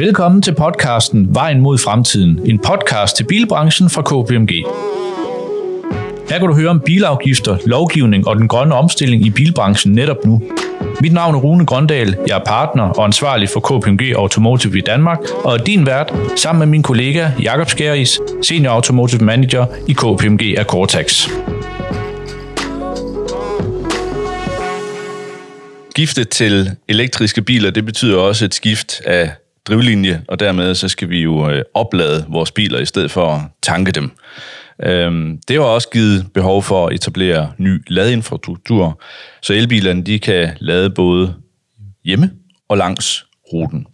Velkommen til podcasten Vejen mod fremtiden, en podcast til bilbranchen fra KPMG. Her kan du høre om bilafgifter, lovgivning og den grønne omstilling i bilbranchen netop nu. Mit navn er Rune Grøndal, jeg er partner og ansvarlig for KPMG Automotive i Danmark, og er din vært sammen med min kollega Jakob Skæris, Senior Automotive Manager i KPMG af Cortex. Skiftet til elektriske biler, det betyder også et skift af drivlinje, og dermed så skal vi jo øh, oplade vores biler i stedet for at tanke dem. Øhm, det har også givet behov for at etablere ny ladeinfrastruktur, så elbilerne de kan lade både hjemme og langs ruten.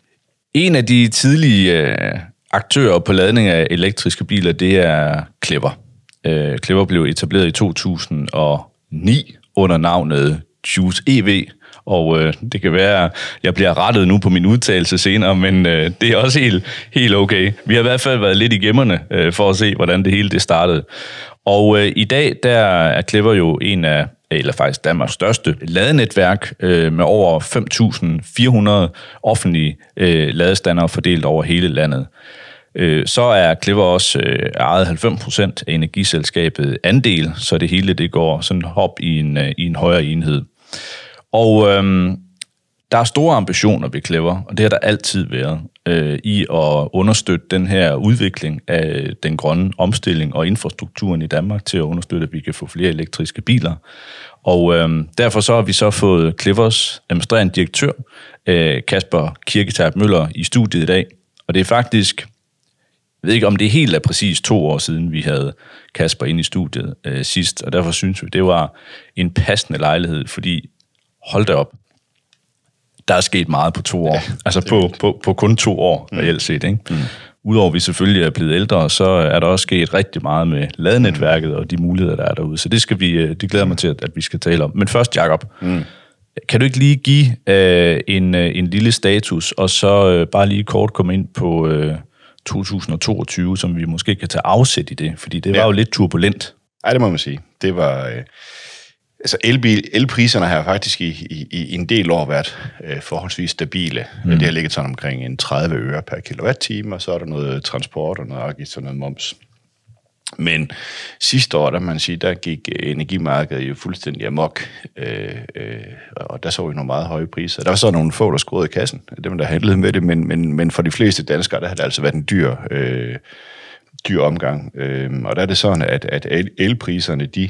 En af de tidlige øh, aktører på ladning af elektriske biler, det er Clever. Øh, Clever blev etableret i 2009 under navnet Juice EV, og øh, det kan være, at jeg bliver rettet nu på min udtalelse senere, men øh, det er også helt, helt okay. Vi har i hvert fald været lidt i gemmerne øh, for at se, hvordan det hele det startede. Og øh, i dag, der er Clever jo en af, eller faktisk Danmarks største ladenetværk øh, med over 5.400 offentlige øh, ladestandere fordelt over hele landet. Øh, så er Clever også øh, ejet 90% af energiselskabet andel, så det hele det går sådan hop i en, øh, i en højere enhed. Og øhm, der er store ambitioner ved Clever, og det har der altid været, øh, i at understøtte den her udvikling af den grønne omstilling og infrastrukturen i Danmark til at understøtte, at vi kan få flere elektriske biler. Og øh, derfor så har vi så fået Clevers administrerende direktør, øh, Kasper Kirketab Møller, i studiet i dag. Og det er faktisk, jeg ved ikke om det helt er præcis to år siden, vi havde Kasper ind i studiet øh, sidst, og derfor synes vi, det var en passende lejlighed, fordi hold da op, der er sket meget på to år. Ja, altså på, på, på kun to år, mm. reelt set. Ikke? Mm. Udover at vi selvfølgelig er blevet ældre, så er der også sket rigtig meget med ladenetværket og de muligheder, der er derude. Så det, skal vi, øh, det glæder mig til, at vi skal tale om. Men først, Jacob, mm. kan du ikke lige give øh, en, øh, en lille status, og så øh, bare lige kort komme ind på øh, 2022, som vi måske kan tage afsæt i det, fordi det var ja. jo lidt turbulent. Nej, det må man sige. Det var... Øh Altså elbil, elpriserne har faktisk i, i, i en del år været øh, forholdsvis stabile. Mm. Det har ligget sådan omkring en 30 øre per kilowatt-time, og så er der noget transport og noget afgift og noget moms. Men sidste år, der man sige, der gik energimarkedet jo fuldstændig amok, øh, øh, og der så vi nogle meget høje priser. Der var så nogle få, der skruede i kassen, dem der handlede med det, men, men, men for de fleste danskere, der har det altså været en dyr, øh, dyr omgang. Øh, og der er det sådan, at, at elpriserne, de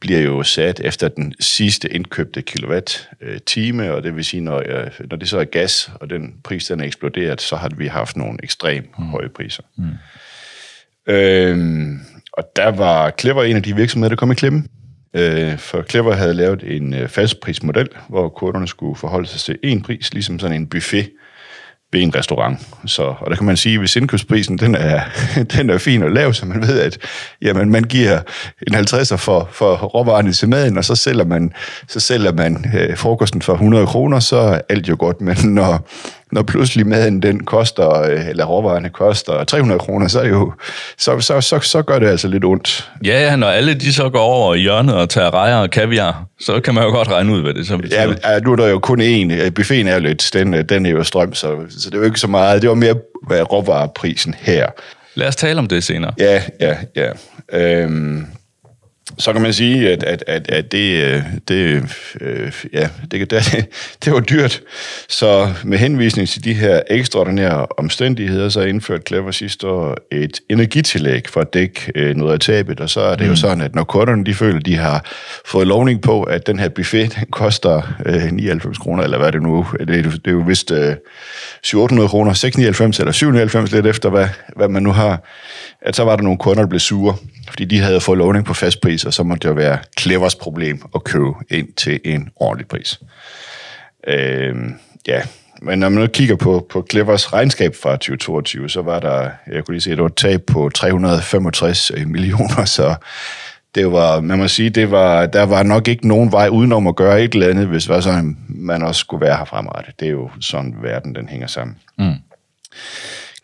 bliver jo sat efter den sidste indkøbte kilowatt-time, og det vil sige, når, når det så er gas, og den pris den er eksploderet, så har vi haft nogle ekstremt mm. høje priser. Mm. Øhm, og der var Clever en af de virksomheder, der kom i klemme. Øh, for Clever havde lavet en øh, fastprismodel, hvor kunderne skulle forholde sig til én pris, ligesom sådan en buffet, ved en restaurant. Så, og der kan man sige, at hvis indkøbsprisen den er, den er fin og lav, så man ved, at jamen, man giver en 50'er for, for råvarerne til maden, og så sælger man, så sælger man øh, frokosten for 100 kroner, så er alt jo godt. Men når, når pludselig maden den koster, øh, eller råvarerne koster 300 kroner, så, er jo, så, så, så, så gør det altså lidt ondt. Ja, ja, når alle de så går over i hjørnet og tager rejer og kaviar, så kan man jo godt regne ud, hvad det så betyder. Ja, nu er der jo kun én. Buffeten er jo lidt, den, den er jo strøm, så, så det er jo ikke så meget. Det var mere råvareprisen her. Lad os tale om det senere. Ja, ja, ja. Øhm, så kan man sige, at, at, at, at det, øh, det, øh, ja, det, det, det var dyrt. Så med henvisning til de her ekstraordinære omstændigheder, så indførte Clever sidste år et energitillæg for at dække øh, noget af tabet. Og så er det mm. jo sådan, at når kunderne de føler, de har fået lovning på, at den her buffet den koster øh, 99 kroner, eller hvad er det nu? Det, det er jo vist øh, 700 kroner, 699 eller 799 lidt efter, hvad, hvad man nu har. At så var der nogle kunder, der blev sure fordi de havde fået lovning på fast pris, og så måtte det jo være Clevers problem at købe ind til en ordentlig pris. Øh, ja, men når man nu kigger på, på Clevers regnskab fra 2022, så var der, jeg kunne lige se, at det var et tab på 365 millioner, så det var, man må sige, det var, der var nok ikke nogen vej udenom at gøre et eller andet, hvis var sådan, man også skulle være her fremrettet. Det er jo sådan, verden den hænger sammen. Mm.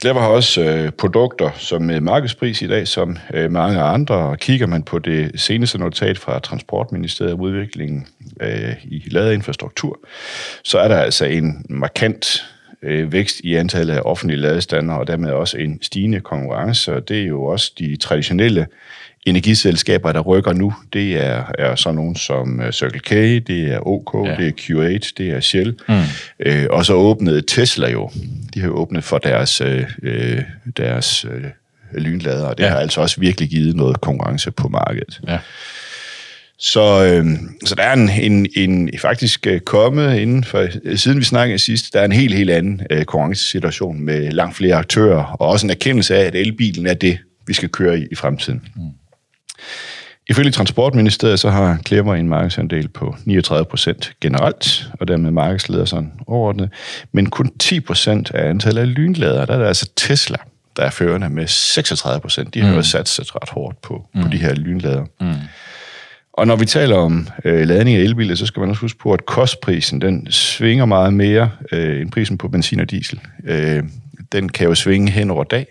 Clever har også øh, produkter som med markedspris i dag, som øh, mange andre. Og kigger man på det seneste notat fra Transportministeriet om udviklingen øh, i ladeinfrastruktur, så er der altså en markant øh, vækst i antallet af offentlige ladestander, og dermed også en stigende konkurrence, og det er jo også de traditionelle energiselskaber, der rykker nu. Det er, er sådan nogle som øh, Circle K, det er OK, ja. det er Q8, det er Shell. Mm. Øh, og så åbnede Tesla jo. De har jo åbnet for deres, øh, øh deres øh, lynlader, og det ja. har altså også virkelig givet noget konkurrence på markedet. Ja. Så, øh, så der er en, en, en faktisk øh, kommet inden for, siden vi snakkede sidst, der er en helt, helt anden øh, konkurrencesituation med langt flere aktører, og også en erkendelse af, at elbilen er det, vi skal køre i i fremtiden. Mm. Ifølge Transportministeriet så har Klemmer en markedsandel på 39 procent generelt, og dermed markedsleder sådan overordnet, men kun 10 procent af antallet af lynlader, der er det altså Tesla, der er førende med 36 procent. De har mm. jo sat sig ret hårdt på, mm. på de her lynlader. Mm. Og når vi taler om øh, ladning af elbiler, så skal man også huske på, at kostprisen den svinger meget mere øh, end prisen på benzin og diesel. Øh, den kan jo svinge hen over dag.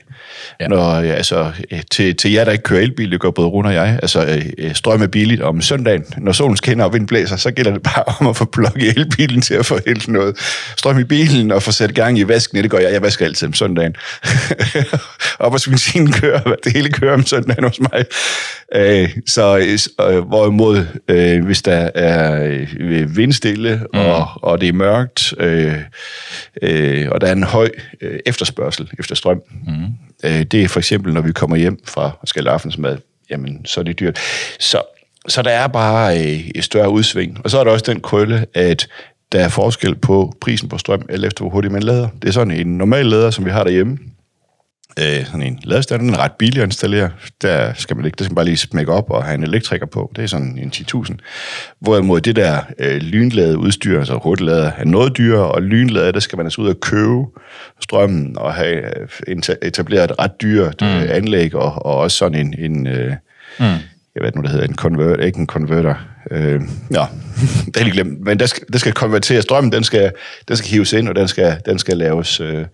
Ja. Når, ja, altså, til, til jer, der ikke kører elbil, det gør både Rune og jeg, altså øh, øh, strøm er billigt om søndagen. Når solen skinner og vind blæser, så gælder det bare om at få plukket elbilen til at få helt noget strøm i bilen og få sat gang i vasken. Det gør jeg. Jeg vasker altid om søndagen. Op og benzinen kører, det hele kører om søndagen hos mig. Øh, så øh, hvorimod, øh, hvis der er øh, vindstille, mm. og, og det er mørkt, øh, øh, og der er en høj øh, efterspørgsel efter strøm, mm. øh, det er for eksempel, når vi kommer hjem fra skal aftensmad, jamen, så er det dyrt. Så, så der er bare øh, et større udsving. Og så er der også den krølle, at der er forskel på prisen på strøm, eller efter hvor hurtigt man lader. Det er sådan en normal lader, som vi har derhjemme øh, sådan en ladestander, den er ret billig at installere. Der skal man ikke, der skal man bare lige smække op og have en elektriker på. Det er sådan en 10.000. Hvorimod det der øh, lynlade udstyr, altså hurtiglader, er noget dyrere, og lynlade, der skal man altså ud og købe strømmen og have øh, etableret et ret dyrt øh, mm. anlæg, og, og også sådan en, en øh, mm. jeg ved nu, det hedder, en converter, ikke en converter, øh, ja, det er lige glemt, men der skal, der skal konvertere strømmen, den skal, den skal hives ind, og den skal, den skal laves øh,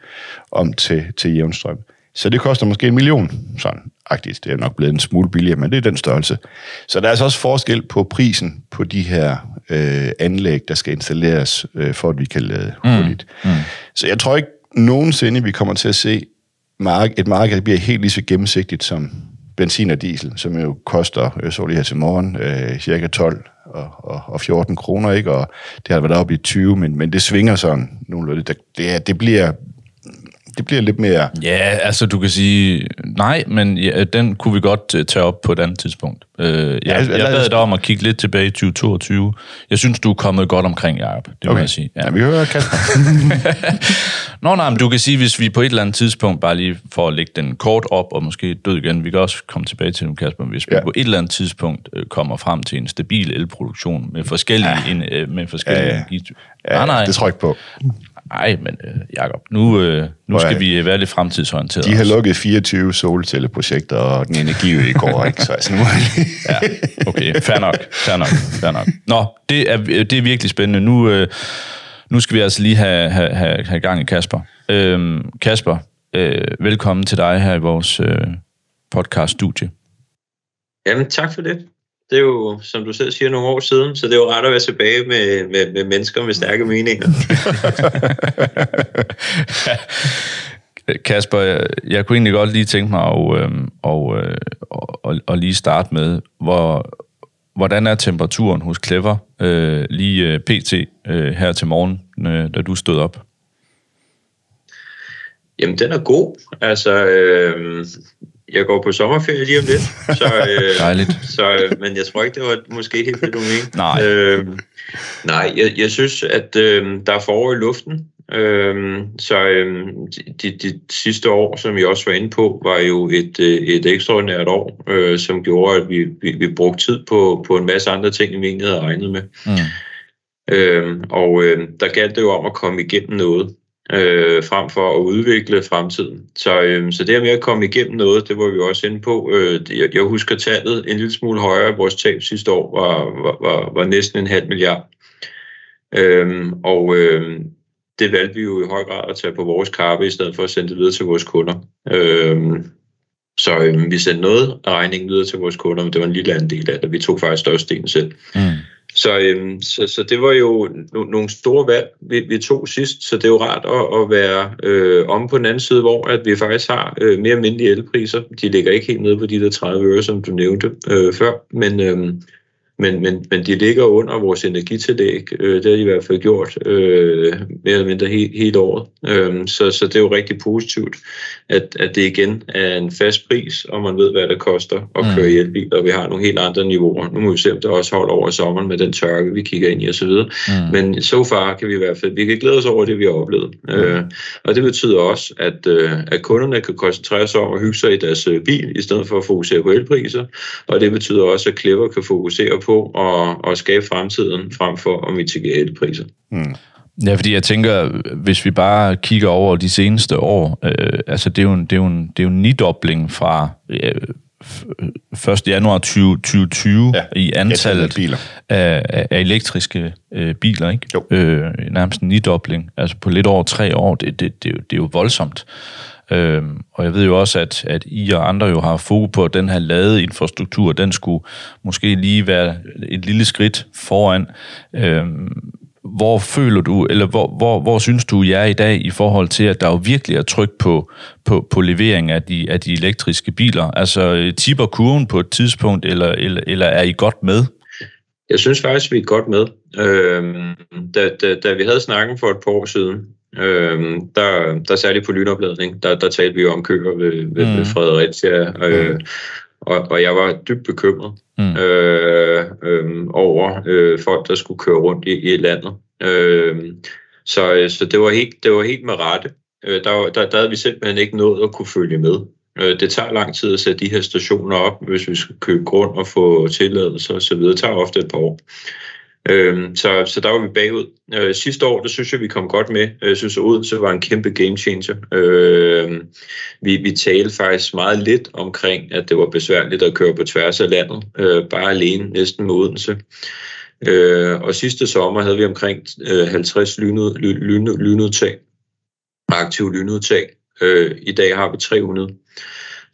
om til, til jævnstrøm. Så det koster måske en million, sådan agtigt. Det er nok blevet en smule billigere, men det er den størrelse. Så der er altså også forskel på prisen på de her øh, anlæg, der skal installeres, øh, for at vi kan lade mm. hurtigt. Mm. Mm. Så jeg tror ikke nogensinde, vi kommer til at se mark- et marked, der bliver helt lige så gennemsigtigt som benzin og diesel, som jo koster, jeg så lige her til morgen, øh, cirka 12 og, og, og 14 kroner, ikke? og det har været oppe i 20, men, men det svinger sådan nogenlunde. Det, det, det bliver det bliver lidt mere... Ja, altså du kan sige, nej, men ja, den kunne vi godt øh, tage op på et andet tidspunkt. Øh, jeg, ja, jeg, jeg bad dig om at kigge lidt tilbage i 2022. Jeg synes, du er kommet godt omkring, Jacob. Det okay. må jeg sige. Ja. ja, vi hører Kasper. Nå, nej, men du kan sige, hvis vi på et eller andet tidspunkt, bare lige for at lægge den kort op, og måske død igen, vi kan også komme tilbage til dem, Kasper, hvis vi ja. på et eller andet tidspunkt øh, kommer frem til en stabil elproduktion med forskellige, ja. en, øh, med forskellige ja. Ja, nej, nej. det tror jeg ikke på. Nej, men øh, Jacob, nu, øh, nu skal vi øh, være lidt fremtidsorienteret. De har lukket 24 solcelleprojekter, og den energi i går, ikke? Så altså, nu ja, okay, fair nok, fair nok, fair nok. Nå, det er, det er virkelig spændende. Nu, øh, nu skal vi altså lige have, have, have, have gang i Kasper. Øhm, Kasper, øh, velkommen til dig her i vores øh, podcast-studie. Jamen, tak for det det er jo, som du selv siger, nogle år siden, så det er jo ret at være tilbage med, med, med mennesker med stærke meninger. Kasper, jeg, jeg kunne egentlig godt lige tænke mig at, øh, og, øh, og, og lige starte med, hvor, hvordan er temperaturen hos Clever øh, lige øh, pt. Øh, her til morgen, øh, da du stod op? Jamen, den er god. Altså, øh, jeg går på sommerferie lige om lidt. Så, øh, Dejligt. Så, øh, men jeg tror ikke, det var måske helt det, du mente. Nej. Øh, nej, jeg, jeg synes, at øh, der er forår i luften. Øh, så øh, de, de sidste år, som jeg også var inde på, var jo et, øh, et ekstraordinært år, øh, som gjorde, at vi, vi, vi brugte tid på, på en masse andre ting, end vi egentlig havde regnet med. Mm. Øh, og øh, der galt det jo om at komme igennem noget øh, frem for at udvikle fremtiden. Så, øh, så det med at komme igennem noget, det var vi også inde på. Øh, jeg, jeg husker tallet en lille smule højere. Vores tab sidste år var, var, var, var næsten en halv milliard. Øh, og øh, det valgte vi jo i høj grad at tage på vores kappe, i stedet for at sende det videre til vores kunder. Øh, så øh, vi sendte noget af regningen videre til vores kunder, men det var en lille anden del af det. Vi tog faktisk størstedelen selv. Mm. Så, øhm, så, så det var jo no, nogle store valg, vi, vi tog sidst, så det er jo rart at, at være øh, om på den anden side, hvor at vi faktisk har øh, mere almindelige elpriser. De ligger ikke helt nede på de der 30 øre, som du nævnte øh, før, men, øh, men, men, men de ligger under vores energitillæg. Øh, det har de i hvert fald gjort øh, mere eller mindre he, hele året. Øh, så, så det er jo rigtig positivt, at, at det igen er en fast pris, og man ved, hvad det koster at køre i elbil, og vi har nogle helt andre niveauer. Nu må vi se, om det også holder over sommeren med den tørke, vi kigger ind i osv. Mm. Men så so far kan vi i hvert fald, vi kan glæde os over det, vi har oplevet. Mm. Øh, og det betyder også, at, øh, at kunderne kan koncentrere sig om at hygge sig i deres øh, bil, i stedet for at fokusere på elpriser. Og det betyder også, at Clever kan fokusere på at, at skabe fremtiden frem for at mitigere elpriser. Mm. Ja, fordi jeg tænker, hvis vi bare kigger over de seneste år, øh, altså det er jo en, det er jo en, det er jo en nidobling fra øh, 1. januar 2020 ja, i antallet biler. Af, af elektriske øh, biler, ikke? Jo. Øh, nærmest en nidobling, altså på lidt over tre år, det, det, det, det er jo voldsomt. Øhm, og jeg ved jo også, at, at I og andre jo har fokus på, at den her ladeinfrastruktur, den skulle måske lige være et lille skridt foran. Øhm, hvor føler du, eller hvor, hvor, hvor synes du, jeg er i dag i forhold til, at der jo virkelig er tryk på, på, på levering af de, af de elektriske biler? Altså, øh, tipper kurven på et tidspunkt, eller, eller, eller er I godt med? Jeg synes faktisk, vi er godt med. Øhm, da, da, da vi havde snakken for et par år siden, øhm, der, der særligt på lynopladning, der, der talte vi jo om køer ved, ved, mm. ved Fredericia, øh, mm. og, og jeg var dybt bekymret mm. øh, øh, over øh, folk, der skulle køre rundt i, i landet. Øh, så, så det var helt, det var helt med rette. Øh, der, der, der havde vi simpelthen ikke nået at kunne følge med. Øh, det tager lang tid at sætte de her stationer op, hvis vi skal købe grund og få tilladelse osv. Det tager ofte et par år. Øh, så, så der var vi bagud. Øh, sidste år, der synes jeg, vi kom godt med. Øh, jeg synes, at Odense var en kæmpe game changer. Øh, vi, vi talte faktisk meget lidt omkring, at det var besværligt at køre på tværs af landet. Øh, bare alene næsten med Odense. Øh, og sidste sommer havde vi omkring øh, 50 lynud, lyn, lynudtag, aktive lynudtag. Øh, I dag har vi 300.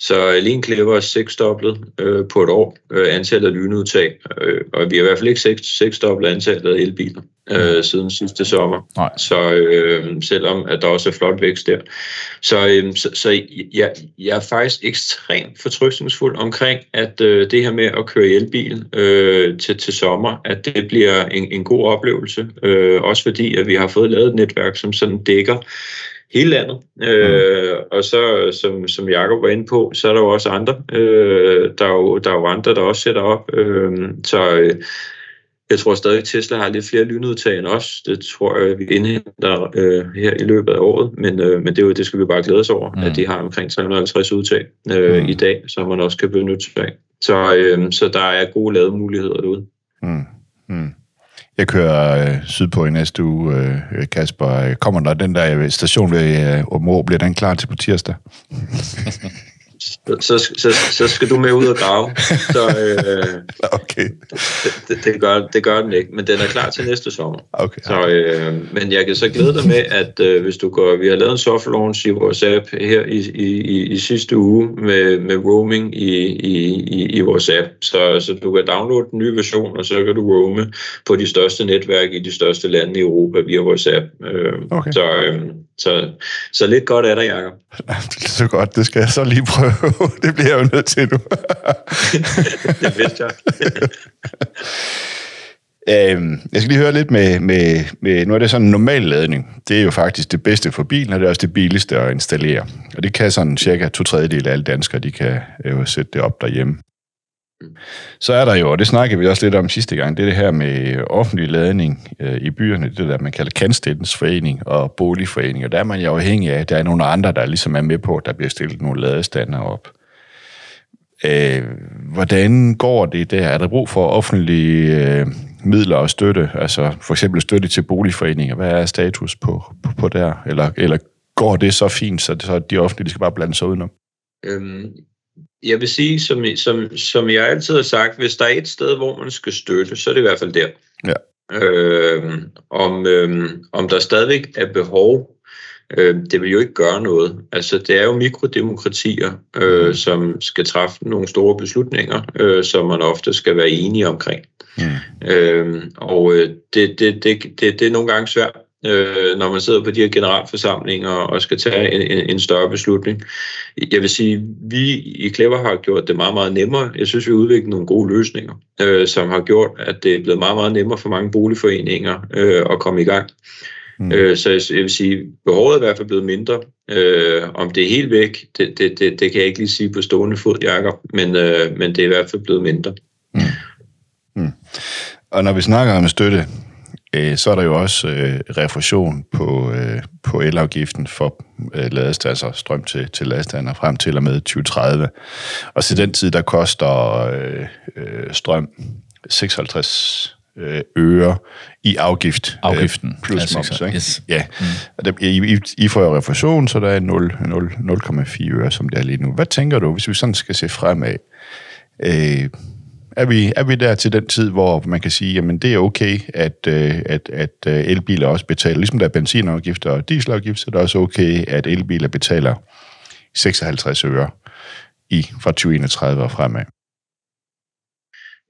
Så alene Clever er seksdoblet øh, på et år øh, antallet af lynudtag, øh, og vi har i hvert fald ikke seks, seksdoblet antallet af elbiler øh, mm. siden sidste sommer. Nej. Så øh, selvom at der også er flot vækst der. Så, øh, så, så jeg, jeg er faktisk ekstremt fortrystningsfuld omkring, at øh, det her med at køre elbil øh, til, til sommer, at det bliver en, en god oplevelse. Øh, også fordi, at vi har fået lavet et netværk, som sådan dækker hele landet. Øh, mm. og så, som, som Jacob var inde på, så er der jo også andre. Øh, der, er jo, der er jo andre, der også sætter op. Øh, så øh, jeg tror stadig, at Tesla har lidt flere lynudtag end os. Det tror jeg, vi indhenter øh, her i løbet af året. Men, øh, men det, er jo, det skal vi bare glæde os over, mm. at de har omkring 350 udtag øh, mm. i dag, som man også kan benytte sig af. Så, øh, så der er gode lademuligheder derude. Mm. Mm. Jeg kører øh, sydpå i næste uge, øh, Kasper. Øh, kommer der den der øh, station ved øh, Åben bliver den klar til på tirsdag? så, så, så skal du med ud og grave. Så, øh, okay. Det, det, gør, det gør den ikke, men den er klar til næste sommer. Okay. Så, øh, men jeg kan så glæde dig med, at øh, hvis du går, vi har lavet en soft launch i vores app her i, i, i, i sidste uge med, med roaming i, i, i, i vores app. Så, så du kan downloade den nye version, og så kan du roame på de største netværk i de største lande i Europa via vores app. Øh, okay. Så, øh, så, så lidt godt er der, Jacob. Det er så godt, det skal jeg så lige prøve. det bliver jeg jo nødt til nu. det vidste jeg. Øhm, jeg skal lige høre lidt med, med, med, nu er det sådan en normal ladning. Det er jo faktisk det bedste for bilen, og det er også det billigste at installere. Og det kan sådan cirka to tredjedel af alle danskere, de kan jo sætte det op derhjemme. Så er der jo, og det snakkede vi også lidt om sidste gang, det er det her med offentlig ladning øh, i byerne, det der man kalder kandstættensforening og boligforening, og der er man jo afhængig af, at der er nogle andre, der ligesom er med på, at der bliver stillet nogle ladestander op. Øh, hvordan går det der? Er der brug for offentlige øh, midler og støtte? Altså for eksempel støtte til boligforeninger. Hvad er status på, på, på der? Eller, eller går det så fint, så, det, så de offentlige de skal bare blande sig udenom? Øhm, jeg vil sige, som, som, som jeg altid har sagt, hvis der er et sted, hvor man skal støtte, så er det i hvert fald der. Ja. Øhm, om, øhm, om der stadigvæk er behov, øh, det vil jo ikke gøre noget. Altså, det er jo mikrodemokratier, øh, mm. som skal træffe nogle store beslutninger, øh, som man ofte skal være enige omkring. Mm. Øh, og det, det, det, det, det er nogle gange svært, øh, når man sidder på de her generalforsamlinger og skal tage en, en, en større beslutning. Jeg vil sige, vi i Clever har gjort det meget, meget nemmere. Jeg synes, vi har udviklet nogle gode løsninger, øh, som har gjort, at det er blevet meget, meget nemmere for mange boligforeninger øh, at komme i gang. Mm. Øh, så jeg, jeg vil sige, behovet er i hvert fald blevet mindre. Øh, om det er helt væk, det, det, det, det kan jeg ikke lige sige på stående fod, Jacob, men, øh, men det er i hvert fald blevet mindre. Mm. Mm. Og når vi snakker om støtte, øh, så er der jo også øh, refusion på, øh, på elafgiften for øh, ladestander, strøm til, til ladestander frem til og med 2030. Og til den tid, der koster øh, øh, strøm 56 øh, øre i afgift. Afgiften. Øh, plus moms, ikke? Yes. Ja. Mm. Og der, I, I får jo refusion, så der er 0,4 øre, som det er lige nu. Hvad tænker du, hvis vi sådan skal se fremad? Øh, er vi, er vi der til den tid, hvor man kan sige, jamen det er okay, at, øh, at, at øh, elbiler også betaler, ligesom der er benzinafgifter og dieselafgifter, så er det også okay, at elbiler betaler 56 øre i, fra 2031 og fremad.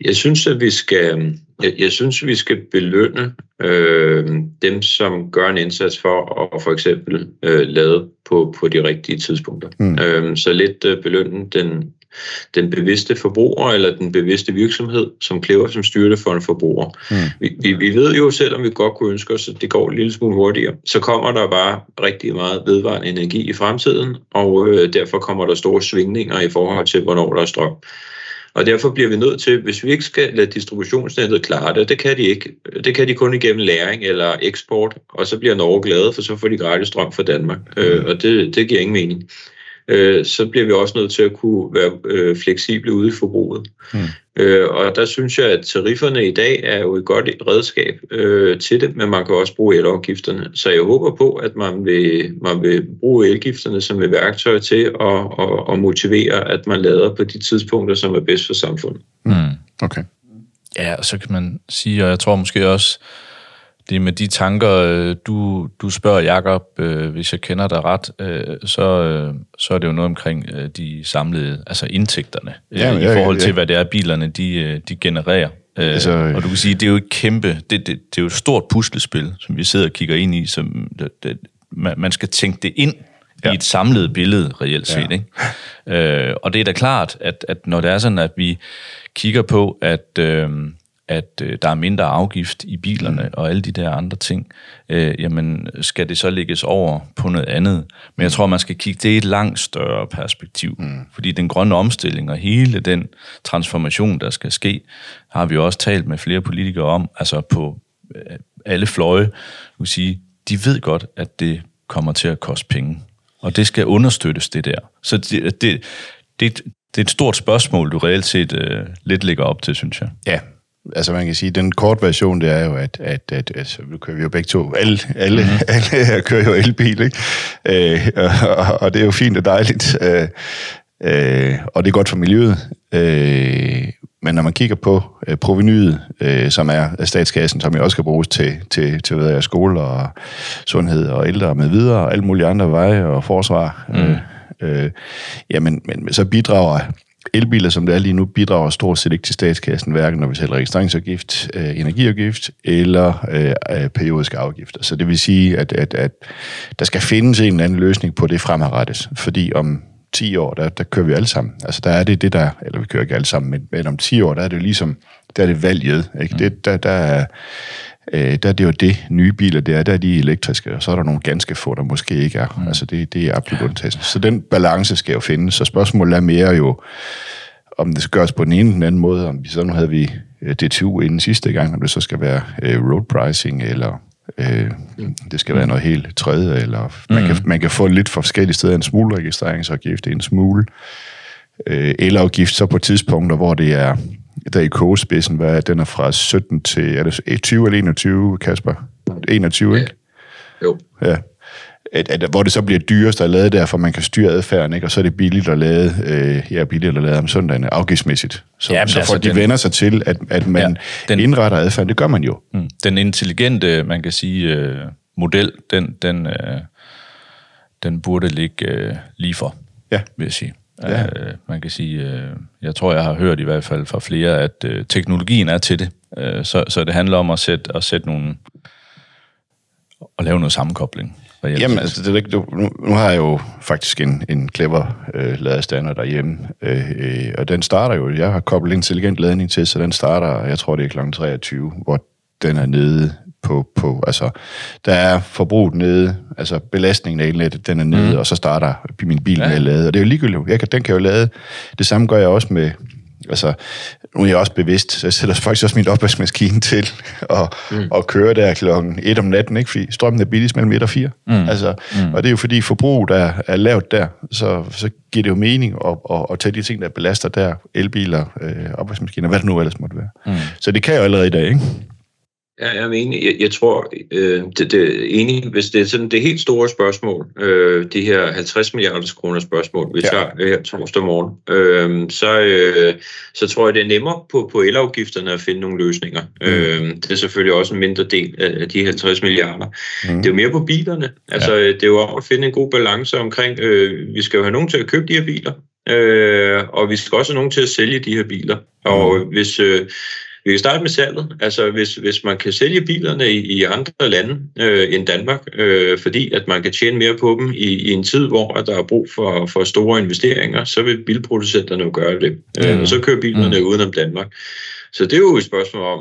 Jeg synes, at vi skal, jeg, jeg synes, vi skal belønne øh, dem, som gør en indsats for at for eksempel øh, lade på, på de rigtige tidspunkter. Mm. Øh, så lidt øh, belønne den, den bevidste forbruger eller den bevidste virksomhed, som klæver som styrte for en forbruger. Mm. Vi, vi, vi ved jo, selvom vi godt kunne ønske os, at det går en lille smule hurtigere, så kommer der bare rigtig meget vedvarende energi i fremtiden, og øh, derfor kommer der store svingninger i forhold til, hvornår der er strøm. Og derfor bliver vi nødt til, hvis vi ikke skal lade distributionsnettet klare det, det kan de ikke. Det kan de kun igennem læring eller eksport, og så bliver Norge glade, for så får de gratis strøm fra Danmark. Øh, og det, det giver ingen mening øh, så bliver vi også nødt til at kunne være øh, fleksible ude i forbruget. Mm. Øh, og der synes jeg, at tarifferne i dag er jo et godt redskab øh, til det, men man kan også bruge elafgifterne. Så jeg håber på, at man vil, man vil bruge elgifterne som et værktøj til at, at, at motivere, at man lader på de tidspunkter, som er bedst for samfundet. Mm. Okay. Ja, og så kan man sige, og jeg tror måske også, det er med de tanker, øh, du, du spørger Jakob, øh, hvis jeg kender dig ret, øh, så, øh, så er det jo noget omkring øh, de samlede, altså indtægterne, øh, ja, i forhold til, ja. hvad det er, bilerne de, øh, de genererer. Øh, altså, og du kan sige, det er jo et kæmpe, det, det, det er jo et stort puslespil, som vi sidder og kigger ind i, som det, det, man, man skal tænke det ind ja. i et samlet billede, reelt set. Ja. Ikke? Øh, og det er da klart, at, at når det er sådan, at vi kigger på, at... Øh, at øh, der er mindre afgift i bilerne mm. og alle de der andre ting, øh, jamen skal det så lægges over på noget andet. Men jeg tror, man skal kigge det i et langt større perspektiv, mm. fordi den grønne omstilling og hele den transformation, der skal ske, har vi også talt med flere politikere om, altså på øh, alle fløje, vil sige, de ved godt, at det kommer til at koste penge. Og det skal understøttes, det der. Så det, det, det, det er et stort spørgsmål, du reelt set øh, lidt lægger op til, synes jeg. Ja, altså man kan sige, den kort version, det er jo, at, at, at altså, nu kører vi jo begge to, alle, alle, mm-hmm. alle her kører jo elbil, ikke? Øh, og, og det er jo fint og dejligt, øh, øh, og det er godt for miljøet. Øh, men når man kigger på øh, provenyet, øh, som er statskassen, som jo også skal bruges til, til, til hvad er, skole og sundhed og ældre med videre, og alle mulige andre veje og forsvar, mm. øh, øh, jamen men, så bidrager elbiler, som det er lige nu, bidrager stort set ikke til statskassen, hverken når vi sælger registreringsafgift, øh, energiafgift eller øh, periodiske afgifter. Så det vil sige, at, at, at der skal findes en eller anden løsning på det fremadrettet, fordi om 10 år, der, der kører vi alle sammen. Altså der er det det, der, eller vi kører ikke alle sammen, men, men om 10 år, der er det ligesom, der er det valget. Ikke? Mm. Det, der, der er, øh, der er det jo det nye biler, det er, der er de elektriske, og så er der nogle ganske få, der måske ikke er. Mm. Altså det, det er absolut undtagelsen. Så den balance skal jo findes, så spørgsmålet er mere jo, om det skal gøres på den ene eller den anden måde, om vi så nu havde vi øh, DTU inden sidste gang, om det så skal være øh, road pricing, eller øh, det skal være noget helt tredje, eller mm. man, kan, man kan få lidt for forskellige steder en smule registreringsafgift, en smule øh, elafgift, så på tidspunkter, hvor det er der i kogespidsen, hvad den er fra 17 til, er det 20 eller 21, Kasper? 21, ikke? Jo. Ja. At, at, hvor det så bliver dyrest at lade der, for man kan styre adfærden, ikke? og så er det billigt at lade, øh, ja, billigt at lade om søndagen, afgiftsmæssigt. Så, ja, så altså, de den, vender sig til, at, at man ja, den, indretter adfærden, det gør man jo. Mm, den intelligente, man kan sige, øh, model, den, den, øh, den burde ligge øh, lige for, ja. vil jeg sige. Ja. Øh, man kan sige, øh, jeg tror, jeg har hørt i hvert fald fra flere, at øh, teknologien er til det. Øh, så, så det handler om at sætte, at sætte nogle... at lave noget sammenkobling. Jamen, altså, det er du, nu, nu har jeg jo faktisk en, en clever øh, ladestander derhjemme, øh, øh, og den starter jo, jeg har koblet intelligent ladning til, så den starter, jeg tror det er kl. 23, hvor den er nede på, på, altså, der er forbruget nede, altså belastningen af elnettet, den er nede, mm. og så starter min bil ja. med at lade, og det er jo ligegyldigt, jeg kan, den kan jo lade, det samme gør jeg også med, altså, nu er jeg også bevidst, så jeg sætter faktisk også min opvaskemaskine til og, mm. og køre der klokken 1 om natten, ikke? fordi strømmen er billigst mellem 1 og 4. Mm. Altså, mm. Og det er jo fordi forbruget er, er lavt der, så, så giver det jo mening at, at, at tage de ting, der belaster der, elbiler, øh, opvaskemaskiner, hvad det nu ellers måtte være. Mm. Så det kan jeg jo allerede i dag, ikke? Ja, jeg er enig. Jeg, jeg tror, øh, det, det er enig, hvis det er sådan det helt store spørgsmål, øh, de her 50 milliarder kroner spørgsmål, vi ja. tager her torsdag morgen, øh, så, øh, så tror jeg, det er nemmere på, på elafgifterne at finde nogle løsninger. Mm. Øh, det er selvfølgelig også en mindre del af, af de 50 milliarder. Mm. Det er jo mere på bilerne. Altså, ja. det er jo om at finde en god balance omkring, øh, vi skal jo have nogen til at købe de her biler, øh, og vi skal også have nogen til at sælge de her biler. Mm. Og hvis... Øh, vi kan starte med salget. Altså hvis, hvis man kan sælge bilerne i, i andre lande øh, end Danmark, øh, fordi at man kan tjene mere på dem i, i en tid, hvor der er brug for, for store investeringer, så vil bilproducenterne jo gøre det. Øh, og så kører bilerne mm. udenom Danmark. Så det er jo et spørgsmål om,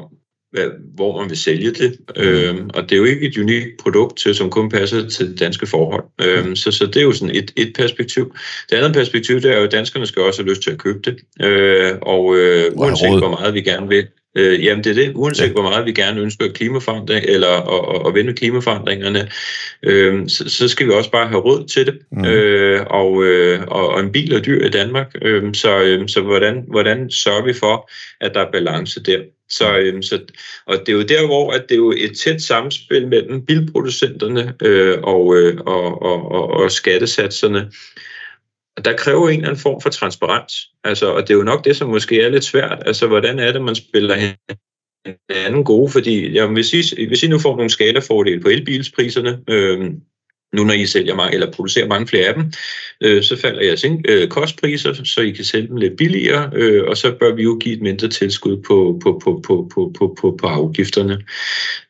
hvad, hvor man vil sælge det. Mm. Øhm, og det er jo ikke et unikt produkt, til, som kun passer til danske forhold. Øhm, så, så det er jo sådan et, et perspektiv. Det andet perspektiv, det er jo, at danskerne skal også have lyst til at købe det. Øh, og øh, uanset hvor meget vi gerne vil, Øh, jamen det er det, uanset ja. hvor meget vi gerne ønsker klimaforandring, eller at, at vende klimaforandringerne, øh, så, så skal vi også bare have råd til det. Mm. Øh, og, øh, og, og en bil er dyr i Danmark, øh, så, øh, så hvordan, hvordan sørger vi for, at der er balance der? Så, øh, så, og det er jo der, hvor at det er jo et tæt samspil mellem bilproducenterne øh, og, øh, og, og, og, og skattesatserne. Og der kræver en eller anden form for transparens. Altså, og det er jo nok det, som måske er lidt svært. Altså, hvordan er det, man spiller anden gode? Fordi jamen, hvis, I, hvis I nu får nogle skalafordele på elbilspriserne, øh, nu når I sælger mange, eller producerer mange flere af dem, øh, så falder jeres øh, kostpriser, så I kan sælge dem lidt billigere, øh, og så bør vi jo give et mindre tilskud på, på, på, på, på, på, på, på afgifterne.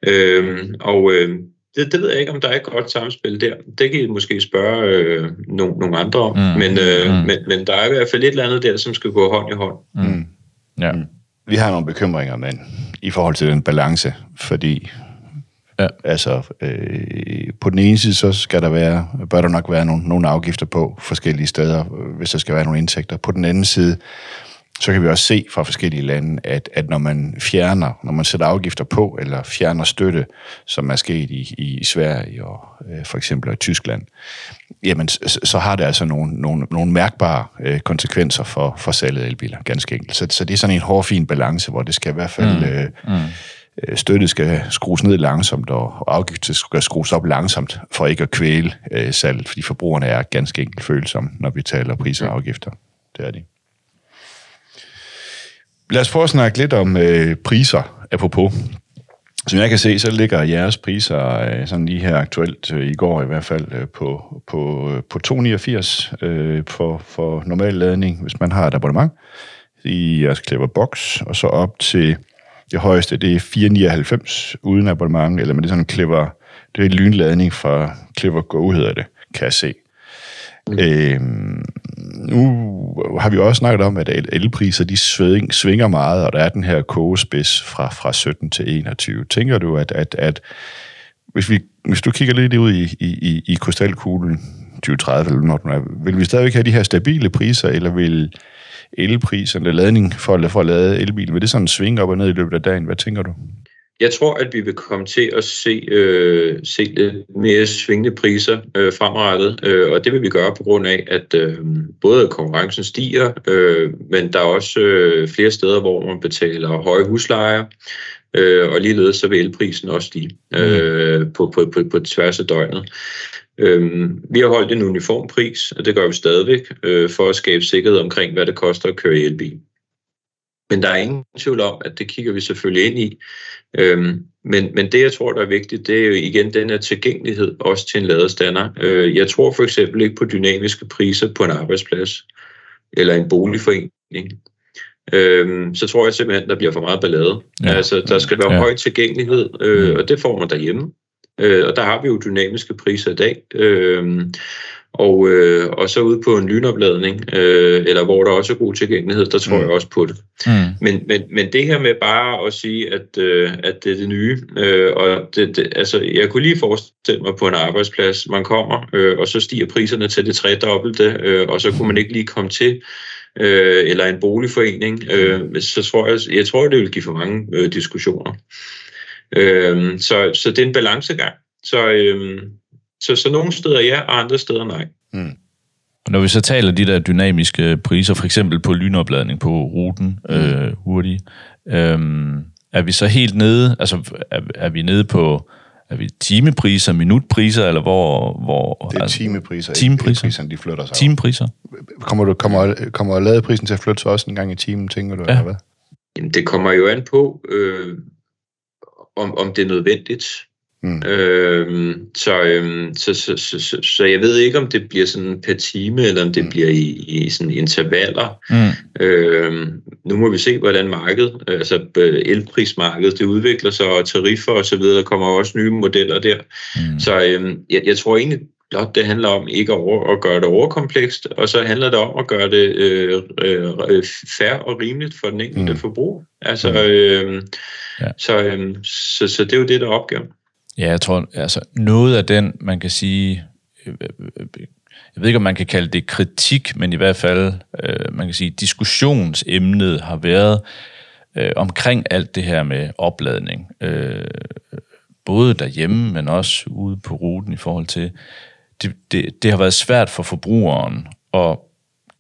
Øh, og øh, det, det ved jeg ikke, om der er et godt samspil der. Det kan I måske spørge øh, nogle, nogle andre om. Mm. Men, øh, mm. men, men der er i hvert fald et eller andet der, som skal gå hånd i hånd. Mm. Ja. Mm. Vi har nogle bekymringer, men i forhold til den balance, fordi ja. altså, øh, på den ene side, så skal der være, bør der nok være nogle, nogle afgifter på forskellige steder, hvis der skal være nogle indtægter. På den anden side, så kan vi også se fra forskellige lande, at, at når man fjerner, når man sætter afgifter på, eller fjerner støtte, som er sket i, i Sverige og øh, for eksempel i Tyskland, jamen så, så har det altså nogle, nogle, nogle mærkbare øh, konsekvenser for, for salget af elbiler, ganske enkelt. Så, så det er sådan en hård, balance, hvor det skal i hvert fald... Mm. Øh, mm støttet skal skrues ned langsomt, og afgifter skal skrues op langsomt, for ikke at kvæle øh, salget, fordi forbrugerne er ganske enkelt følsomme, når vi taler priser og afgifter. Det er de. Lad os prøve at snakke lidt om øh, priser, apropos. Som jeg kan se, så ligger jeres priser øh, sådan lige her aktuelt, øh, i går i hvert fald, øh, på, på, øh, på 2,89 øh, for, for normal ladning, hvis man har et abonnement i jeres Clever Box, og så op til det højeste, det er 4,99 uden abonnement, eller med det sådan Clever, det er lynladning fra Clever Go, hedder det, kan jeg se. Mm. Øh, nu har vi også snakket om, at elpriser de svinger meget, og der er den her kogespids fra, fra 17 til 21. Tænker du, at, at, at hvis, vi, hvis du kigger lidt ud i, i, i krystalkuglen 2030, eller når er, vil vi stadigvæk have de her stabile priser, eller vil elpriserne, ladning for, for at lade elbil, vil det sådan svinge op og ned i løbet af dagen? Hvad tænker du? Jeg tror, at vi vil komme til at se, øh, se lidt mere svingende priser øh, fremadrettet, øh, og det vil vi gøre på grund af, at øh, både konkurrencen stiger, øh, men der er også øh, flere steder, hvor man betaler høje huslejer, øh, og ligeledes så vil elprisen også stige øh, på, på, på, på tværs af døgnet. Øh, vi har holdt en uniform pris, og det gør vi stadigvæk, øh, for at skabe sikkerhed omkring, hvad det koster at køre i elbil. Men der er ingen tvivl om, at det kigger vi selvfølgelig ind i. Øhm, men, men det, jeg tror, der er vigtigt, det er jo igen den her tilgængelighed også til en ladestander. Øh, jeg tror for eksempel ikke på dynamiske priser på en arbejdsplads eller en boligforening. øh, så tror jeg simpelthen, der bliver for meget ballade. Ja. Altså, der skal være ja. høj tilgængelighed, øh, og det får man derhjemme. Øh, og der har vi jo dynamiske priser i dag. Øh, og, øh, og så ude på en lynopladning, øh, eller hvor der også er god tilgængelighed, der tror mm. jeg også på det. Mm. Men, men, men det her med bare at sige, at, øh, at det er det nye, øh, og det, det, altså, jeg kunne lige forestille mig på en arbejdsplads, man kommer, øh, og så stiger priserne til det tredobbelte, øh, og så kunne man ikke lige komme til, øh, eller en boligforening, øh, så tror jeg, jeg tror, det vil give for mange øh, diskussioner. Øh, så, så det er en balancegang. Så, øh, så, så nogle steder ja, og andre steder nej. Mm. Når vi så taler de der dynamiske priser, for eksempel på lynopladning på ruten mm. øh, hurtigt, øh, er vi så helt nede, altså er, er vi nede på er vi timepriser, minutpriser, eller hvor... hvor det er altså, timepriser, timepriser. Ikke, priserne, de flytter sig. Timepriser. Kommer, du, kommer, kommer ladeprisen til at flytte sig også en gang i timen, tænker du, ja. eller hvad? Jamen, det kommer jo an på, øh, om, om det er nødvendigt. Mm. Øhm, så, øhm, så, så, så, så, så jeg ved ikke, om det bliver sådan per time, eller om det mm. bliver i, i sådan intervaller. Mm. Øhm, nu må vi se, hvordan markedet, altså øh, elprismarkedet, det udvikler sig, og tariffer og så videre, der kommer også nye modeller der. Mm. Så øhm, jeg, jeg tror egentlig blot, det handler om ikke at, at gøre det overkomplekst, og så handler det om at gøre det øh, øh, fair og rimeligt for den enkelte mm. forbruger. Altså, øh, ja. så, øh, så, så det er jo det, der er opgaven. Ja, jeg tror, altså noget af den, man kan sige, øh, øh, jeg ved ikke, om man kan kalde det kritik, men i hvert fald, øh, man kan sige, diskussionsemnet har været omkring alt det her med opladning. både derhjemme, men også ude på ruten i forhold til, det, det, det har været svært for forbrugeren at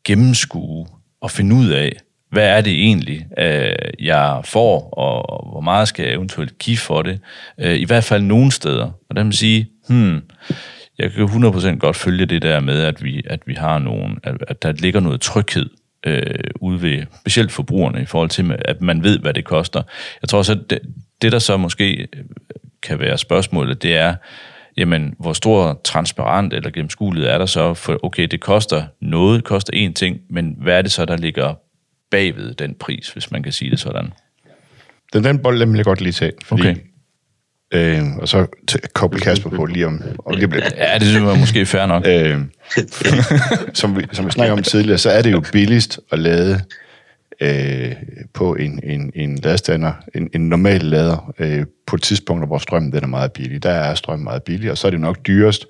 gennemskue og finde ud af, hvad er det egentlig, øh, jeg får, og hvor meget skal jeg eventuelt give for det. Øh, I hvert fald nogle steder. Og der man sige, hmm, jeg kan 100% godt følge det der med, at vi, at vi har nogen, at, at der ligger noget tryghed øh, ude ved specielt forbrugerne i forhold til, at man ved, hvad det koster. Jeg tror så, at det, det der så måske øh, kan være spørgsmålet, det er, jamen, hvor stor transparent eller gennemskuelighed er der så? For okay, det koster noget, det koster én ting, men hvad er det så, der ligger bagved den pris, hvis man kan sige det sådan. Den, den bold, den vil jeg godt lige tage, fordi okay. Øh, og så koble Kasper på lige om, om lige lidt. Ja, det synes jeg måske fair nok. Øh, som, vi, som vi snakker om tidligere, så er det jo billigst at lade øh, på en, en, en ladestander, en, en normal lader, øh, på et tidspunkt, hvor strømmen den er meget billig. Der er strømmen meget billig, og så er det nok dyrest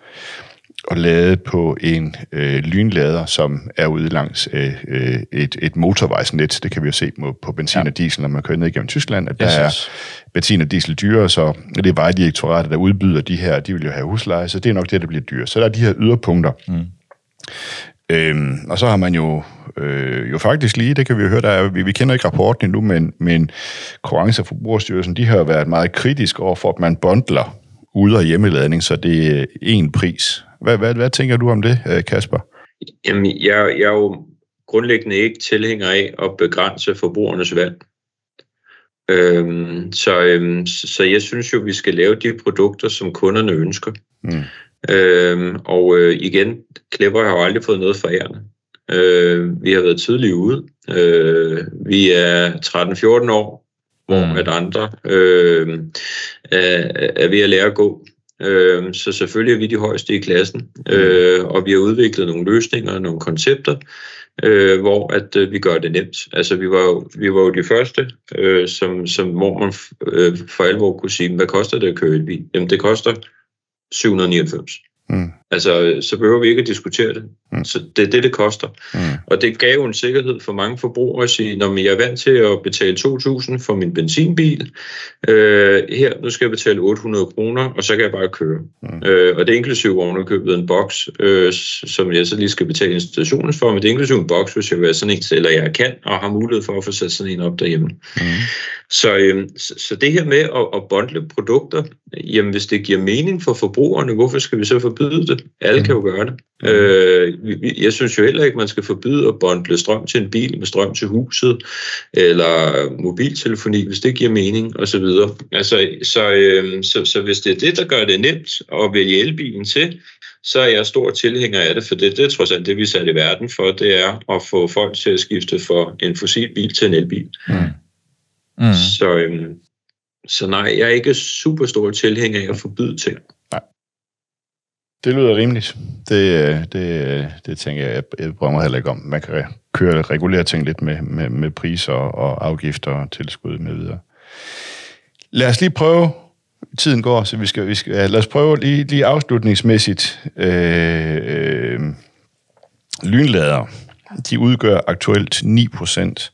at lade på en øh, lynlader, som er ude langs øh, øh, et, et motorvejsnet. Det kan vi jo se på benzin og diesel, når man kører ned igennem Tyskland, at der er benzin og diesel dyre, så det er vejdirektoratet, der udbyder de her, de vil jo have husleje, så det er nok det, der bliver dyrt. Så der er de her yderpunkter. Mm. Øhm, og så har man jo øh, jo faktisk lige, det kan vi jo høre, der er, vi, vi kender ikke rapporten endnu, men, men Konkurrence- og Forbrugerstyrelsen, de har været meget kritisk over for, at man bundler ude- og hjemmeladning, så det er én pris. Hvad, hvad, hvad tænker du om det, øh, Kasper? Jamen, jeg, jeg er jo grundlæggende ikke tilhænger af at begrænse forbrugernes valg. Øhm, så, øhm, så jeg synes jo, vi skal lave de produkter, som kunderne ønsker. Mm. Øhm, og øh, igen, Klepper har jo aldrig fået noget for ærende. Øh, vi har været tidligt ude. Øh, vi er 13-14 år, hvor mm. at andre øh, er, er ved at lære at gå. Øh, så selvfølgelig er vi de højeste i klassen, øh, og vi har udviklet nogle løsninger, nogle koncepter, øh, hvor at øh, vi gør det nemt. Altså vi var jo, vi var jo de første, øh, som, som, hvor man øh, for alvor kunne sige, hvad koster det at køre i bil? Jamen det koster 799. Mm. Altså, så behøver vi ikke at diskutere det. Mm. Så det er det, det koster. Mm. Og det gav jo en sikkerhed for mange forbrugere at sige, når jeg er vant til at betale 2.000 for min benzinbil, øh, her, nu skal jeg betale 800 kroner, og så kan jeg bare køre. Mm. Øh, og det er inklusiv ovenikøbet en boks, øh, som jeg så lige skal betale installationen for, men det er inklusiv en boks, hvis jeg vil have sådan en, eller jeg kan, og har mulighed for at få sat sådan en op derhjemme. Mm. Så, øh, så, så det her med at, at bundle produkter, jamen hvis det giver mening for forbrugerne, hvorfor skal vi så forbyde det? Alle kan jo gøre det. Øh, jeg synes jo heller ikke, man skal forbyde at bundle strøm til en bil med strøm til huset, eller mobiltelefoni, hvis det giver mening, osv. Altså, så, øh, så, så hvis det er det, der gør det nemt at vælge elbilen til, så er jeg stor tilhænger af det, for det, det er trods alt det, vi er sat i verden for, det er at få folk til at skifte for en fossil bil til en elbil. Mm. Mm. Så, øhm, så nej, jeg er ikke super stor tilhænger af at forbyde ting. Det lyder rimeligt. Det, øh, det, øh, det tænker jeg, jeg prøver mig heller ikke om. Man kan køre regulære ting lidt med, med, med priser og afgifter og tilskud med videre. Lad os lige prøve, tiden går, så vi skal, vi skal lad os prøve lige, lige afslutningsmæssigt. Øh, øh, lynlader, de udgør aktuelt 9%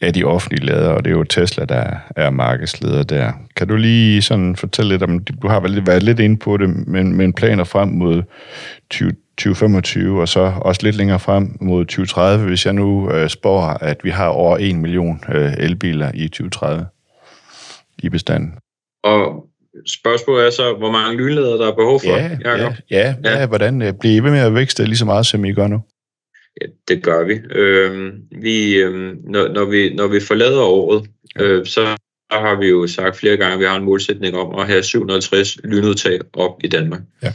af de offentlige lader, og det er jo Tesla, der er markedsleder der. Kan du lige sådan fortælle lidt om, du har vel været lidt inde på det, men, men planer frem mod 20, 2025, og så også lidt længere frem mod 2030, hvis jeg nu øh, spår, at vi har over 1 million øh, elbiler i 2030 i bestanden. Og spørgsmålet er så, hvor mange lynledere der er behov for, ja, Jacob? Ja, ja, ja. hvordan øh, bliver I ved med at vækste lige så meget, som I gør nu? Ja, det gør vi. Øh, vi øh, når, når vi. Når vi forlader året, øh, så har vi jo sagt flere gange, at vi har en målsætning om at have 750 lynudtag op i Danmark. Ja.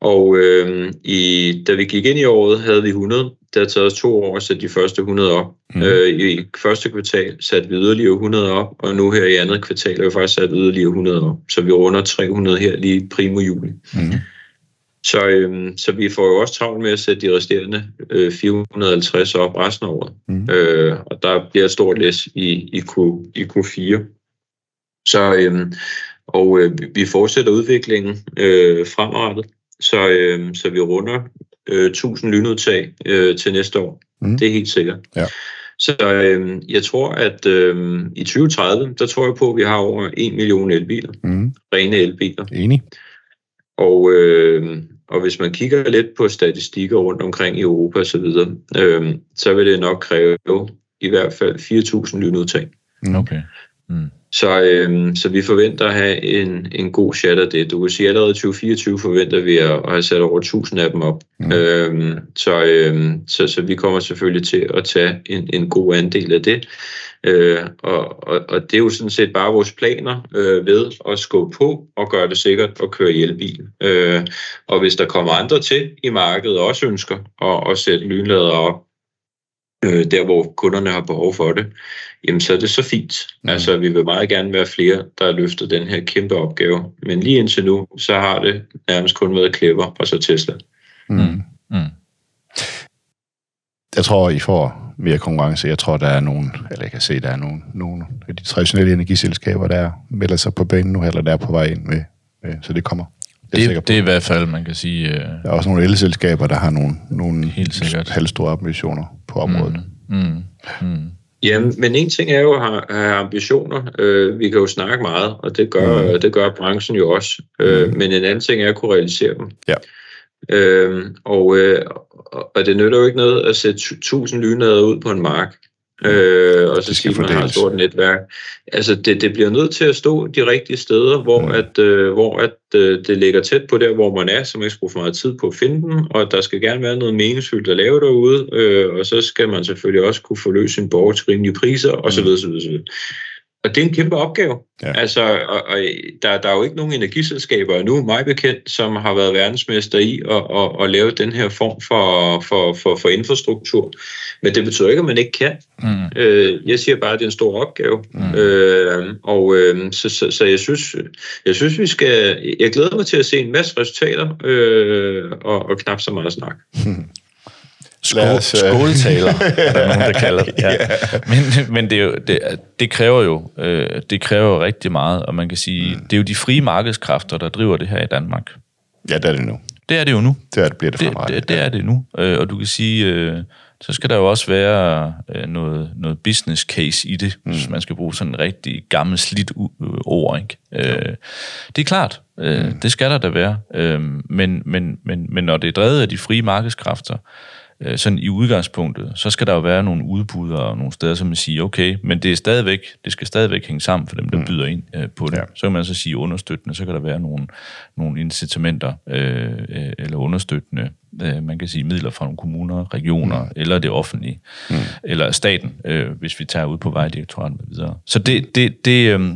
Og øh, i, da vi gik ind i året, havde vi 100. Det har taget os to år at sætte de første 100 op. Mm. Øh, I første kvartal satte vi yderligere 100 op, og nu her i andet kvartal har vi faktisk sat yderligere 100 op. Så vi runder 300 her lige primo juli. Mm. Så, øh, så vi får jo også travlt med at sætte de resterende øh, 450 op resten af året. Mm. Øh, og der bliver et stort læs i, i, Q, i Q4. Så, øh, og øh, vi fortsætter udviklingen øh, fremadrettet, så, øh, så vi runder øh, 1000 lynudtag øh, til næste år. Mm. Det er helt sikkert. Ja. Så øh, jeg tror, at øh, i 2030, der tror jeg på, at vi har over 1 million elbiler. Mm. Rene elbiler. Enig. Og, øh, og hvis man kigger lidt på statistikker rundt omkring i Europa osv., så, øh, så vil det nok kræve i hvert fald 4.000 lynudtag. Okay. Mm. Så, øh, så vi forventer at have en, en god chat af det. Du kan sige, at allerede 2024 forventer vi at, at have sat over 1000 af dem op. Mm. Øh, så, øh, så, så vi kommer selvfølgelig til at tage en, en god andel af det. Øh, og, og, og det er jo sådan set bare vores planer øh, ved at skubbe på og gøre det sikkert at køre i elbil. Øh, og hvis der kommer andre til i markedet og også ønsker at, at sætte lynlader op, øh, der hvor kunderne har behov for det, jamen så er det så fint. Mm. Altså vi vil meget gerne være flere, der har løftet den her kæmpe opgave. Men lige indtil nu, så har det nærmest kun været Clever og så Tesla. Mm. Mm. Jeg tror, I får mere konkurrence. Jeg tror, der er nogen, eller jeg kan se, der er nogen, nogen af de traditionelle energiselskaber, der melder sig på banen nu, eller der er på vej ind med. med så det kommer. Det, det, det er i hvert fald, man kan sige... Uh... Der er også nogle elselskaber, der har nogle, nogle helt sikkert. halvstore ambitioner på området. Mm. Mm. Mm. Ja, men en ting er jo at have, have ambitioner. Øh, vi kan jo snakke meget, og det gør, mm. det gør branchen jo også. Øh, mm. Men en anden ting er at kunne realisere dem. Ja. Øh, og, øh, og det nytter jo ikke noget at sætte 1000 lynader ud på en mark, øh, og så sige, man har et stort netværk. Altså, det, det bliver nødt til at stå de rigtige steder, hvor, mm. at, øh, hvor at, øh, det ligger tæt på der, hvor man er, så man ikke skal bruge for meget tid på at finde dem, og der skal gerne være noget meningsfyldt at lave derude, øh, og så skal man selvfølgelig også kunne forløse sin borger til rimelige priser, osv. Mm. osv., osv. Og det er en kæmpe opgave. Ja. Altså, og, og der, der er jo ikke nogen energiselskaber nu, mig bekendt, som har været verdensmester i at, at, at lave den her form for, for, for, for infrastruktur. Men det betyder ikke, at man ikke kan. Mm. Øh, jeg siger bare, at det er en stor opgave. Mm. Øh, og øh, så, så, så jeg synes, jeg synes, vi skal... Jeg glæder mig til at se en masse resultater øh, og, og knap så meget snak. Skål, os, uh... skåltaler, er der nogen, der kalder det. Ja. Men, men det, er jo, det, det kræver jo øh, det kræver jo rigtig meget, og man kan sige, mm. det er jo de frie markedskræfter, der driver det her i Danmark. Ja, det er det nu. Det er det jo nu. Det, er, det bliver det det, det, det er det nu. Øh, og du kan sige, øh, så skal der jo også være øh, noget, noget business case i det, mm. hvis man skal bruge sådan en rigtig gammel slidt ord. Ikke? Øh, det er klart, øh, mm. det skal der da være. Øh, men, men, men, men når det er drevet af de frie markedskræfter, øh, sådan i udgangspunktet, så skal der jo være nogle udbud og nogle steder, som man siger, okay, men det er stadigvæk, det skal stadigvæk hænge sammen for dem, der mm. byder ind øh, på det. Ja. Så kan man så sige understøttende, så kan der være nogle, nogle incitamenter øh, øh, eller understøttende, øh, man kan sige midler fra nogle kommuner, regioner mm. eller det offentlige, mm. eller staten, øh, hvis vi tager ud på vejdirektoratet med videre. Så det, det, det, øh,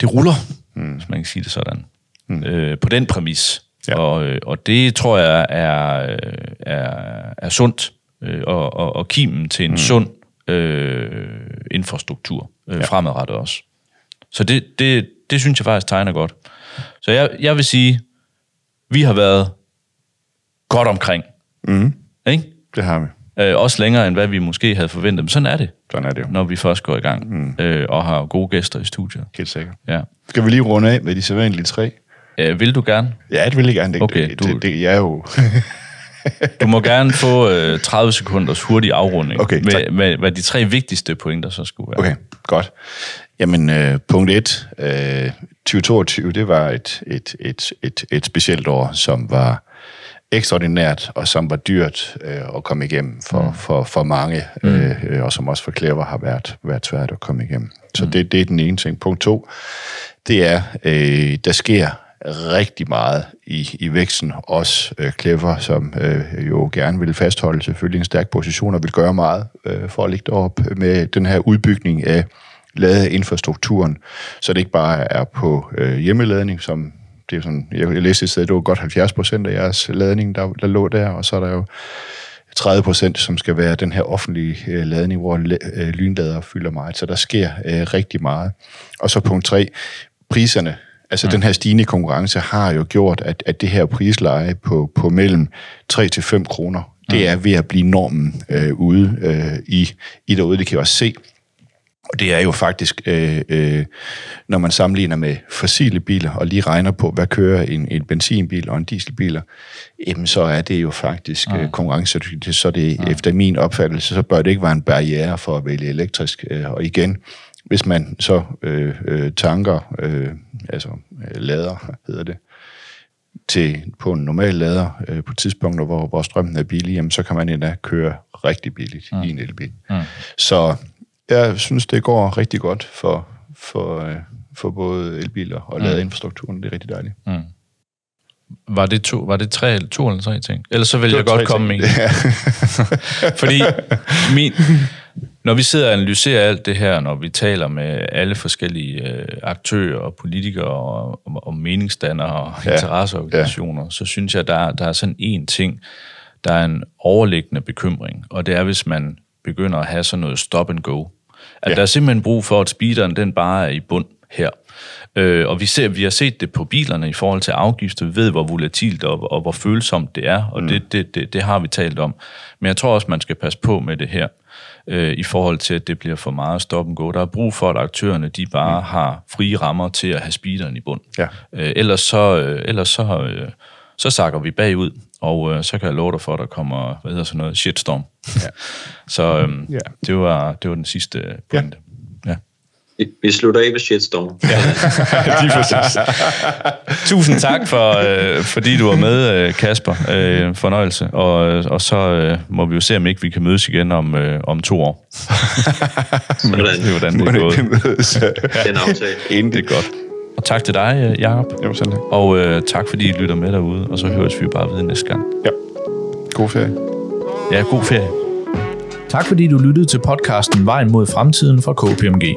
det ruller, mm. hvis man kan sige det sådan, mm. øh, på den præmis. Ja. Og, øh, og det tror jeg er, er, er sundt øh, og, og, og kimen til en mm. sund øh, infrastruktur øh, ja. fremadrettet også. Så det, det, det synes jeg faktisk tegner godt. Så jeg, jeg vil sige, vi har været godt omkring. Mm. Ikke? Det har vi. Øh, også længere, end hvad vi måske havde forventet. Men sådan er det. Sådan er det jo. Når vi først går i gang mm. øh, og har gode gæster i studiet. Helt sikkert. Ja. Skal vi lige runde af med de sædvanlige tre? Øh, vil du gerne? Ja, det vil jeg gerne. Det, okay, det, du... det, det, jeg er jo... du må gerne få øh, 30 sekunders hurtig afrunding okay, med, med, hvad de tre vigtigste pointer så skulle være. Okay, godt. Jamen, øh, punkt 1. Øh, 2022, det var et, et, et, et, et specielt år, som var ekstraordinært, og som var dyrt øh, at komme igennem for, mm. for, for mange, mm. øh, og som også for Clever har været, været svært at komme igennem. Så mm. det, det er den ene ting. Punkt to, det er, øh, der sker rigtig meget i, i væksten. Også øh, Clever, som øh, jo gerne vil fastholde selvfølgelig en stærk position og vil gøre meget øh, for at ligge op med den her udbygning af ladeinfrastrukturen, så det ikke bare er på øh, hjemmeladning, som det er sådan, jeg, jeg læste et sted, det var godt 70 procent af jeres ladning, der, der lå der, og så er der jo 30 procent, som skal være den her offentlige øh, ladning, hvor øh, lynlader fylder meget. Så der sker øh, rigtig meget. Og så punkt 3, priserne. Altså mm. den her stigende konkurrence har jo gjort, at, at det her prisleje på, på mellem 3 til 5 kroner, det mm. er ved at blive normen øh, ude øh, i, i derude. Det kan jeg også se og det er jo faktisk, øh, øh, når man sammenligner med fossile biler, og lige regner på, hvad kører en, en benzinbil og en dieselbil, jamen så er det jo faktisk. Øh, konkurrencedygtigt. Så det ja. efter min opfattelse, så bør det ikke være en barriere for at vælge elektrisk. Øh, og igen, hvis man så øh, øh, tanker, øh, altså øh, lader, hedder det, til, på en normal lader øh, på tidspunkter, hvor, hvor strømmen er billig, jamen, så kan man endda køre rigtig billigt ja. i en elbil. Ja. Så jeg synes, det går rigtig godt for, for, øh, for både elbiler og mm. ladeinfrastrukturen. Det er rigtig dejligt. Mm. Var det, to, var det tre, to eller tre ting? Ellers så vil jeg godt komme ting. med ja. Fordi min, når vi sidder og analyserer alt det her, når vi taler med alle forskellige øh, aktører og politikere og, og, og meningsdannere og ja. interesseorganisationer, ja. så synes jeg, der, der er sådan en ting, der er en overliggende bekymring, og det er, hvis man begynder at have sådan noget stop and go. At ja. der er simpelthen brug for, at speederen den bare er i bund her. Øh, og vi, ser, vi har set det på bilerne i forhold til afgifter. Vi ved, hvor volatilt og, og hvor følsomt det er, og mm. det, det, det, det har vi talt om. Men jeg tror også, man skal passe på med det her, øh, i forhold til, at det bliver for meget stop and go. Der er brug for, at aktørerne de bare mm. har frie rammer til at have speederen i bund. Ja. Øh, ellers så, øh, ellers så, øh, så sakker vi bagud, og øh, så kan jeg love dig for, at der kommer, hvad hedder sådan noget, shitstorm. Ja. så øh, ja. det, var, det var den sidste pointe. Ja. Vi slutter af med shitstorm. Ja, lige præcis. Tusind tak, for, øh, fordi du var med, øh, Kasper. Øh, fornøjelse. Og, og så øh, må vi jo se, om ikke vi kan mødes igen om, øh, om to år. Sådan. Hvordan det er gået. Den aftale. Inden det er godt. Og tak til dig, øh, Jacob. Jo, selv tak. Og øh, tak, fordi I lytter med derude, og så høres vi bare ved næste gang. Ja. God ferie. Ja, god ferie. Tak fordi du lyttede til podcasten Vejen mod fremtiden fra KPMG.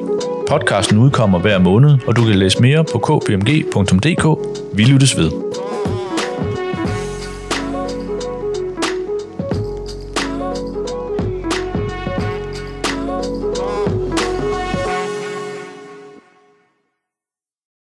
Podcasten udkommer hver måned, og du kan læse mere på kpmg.dk. Vi lyttes ved.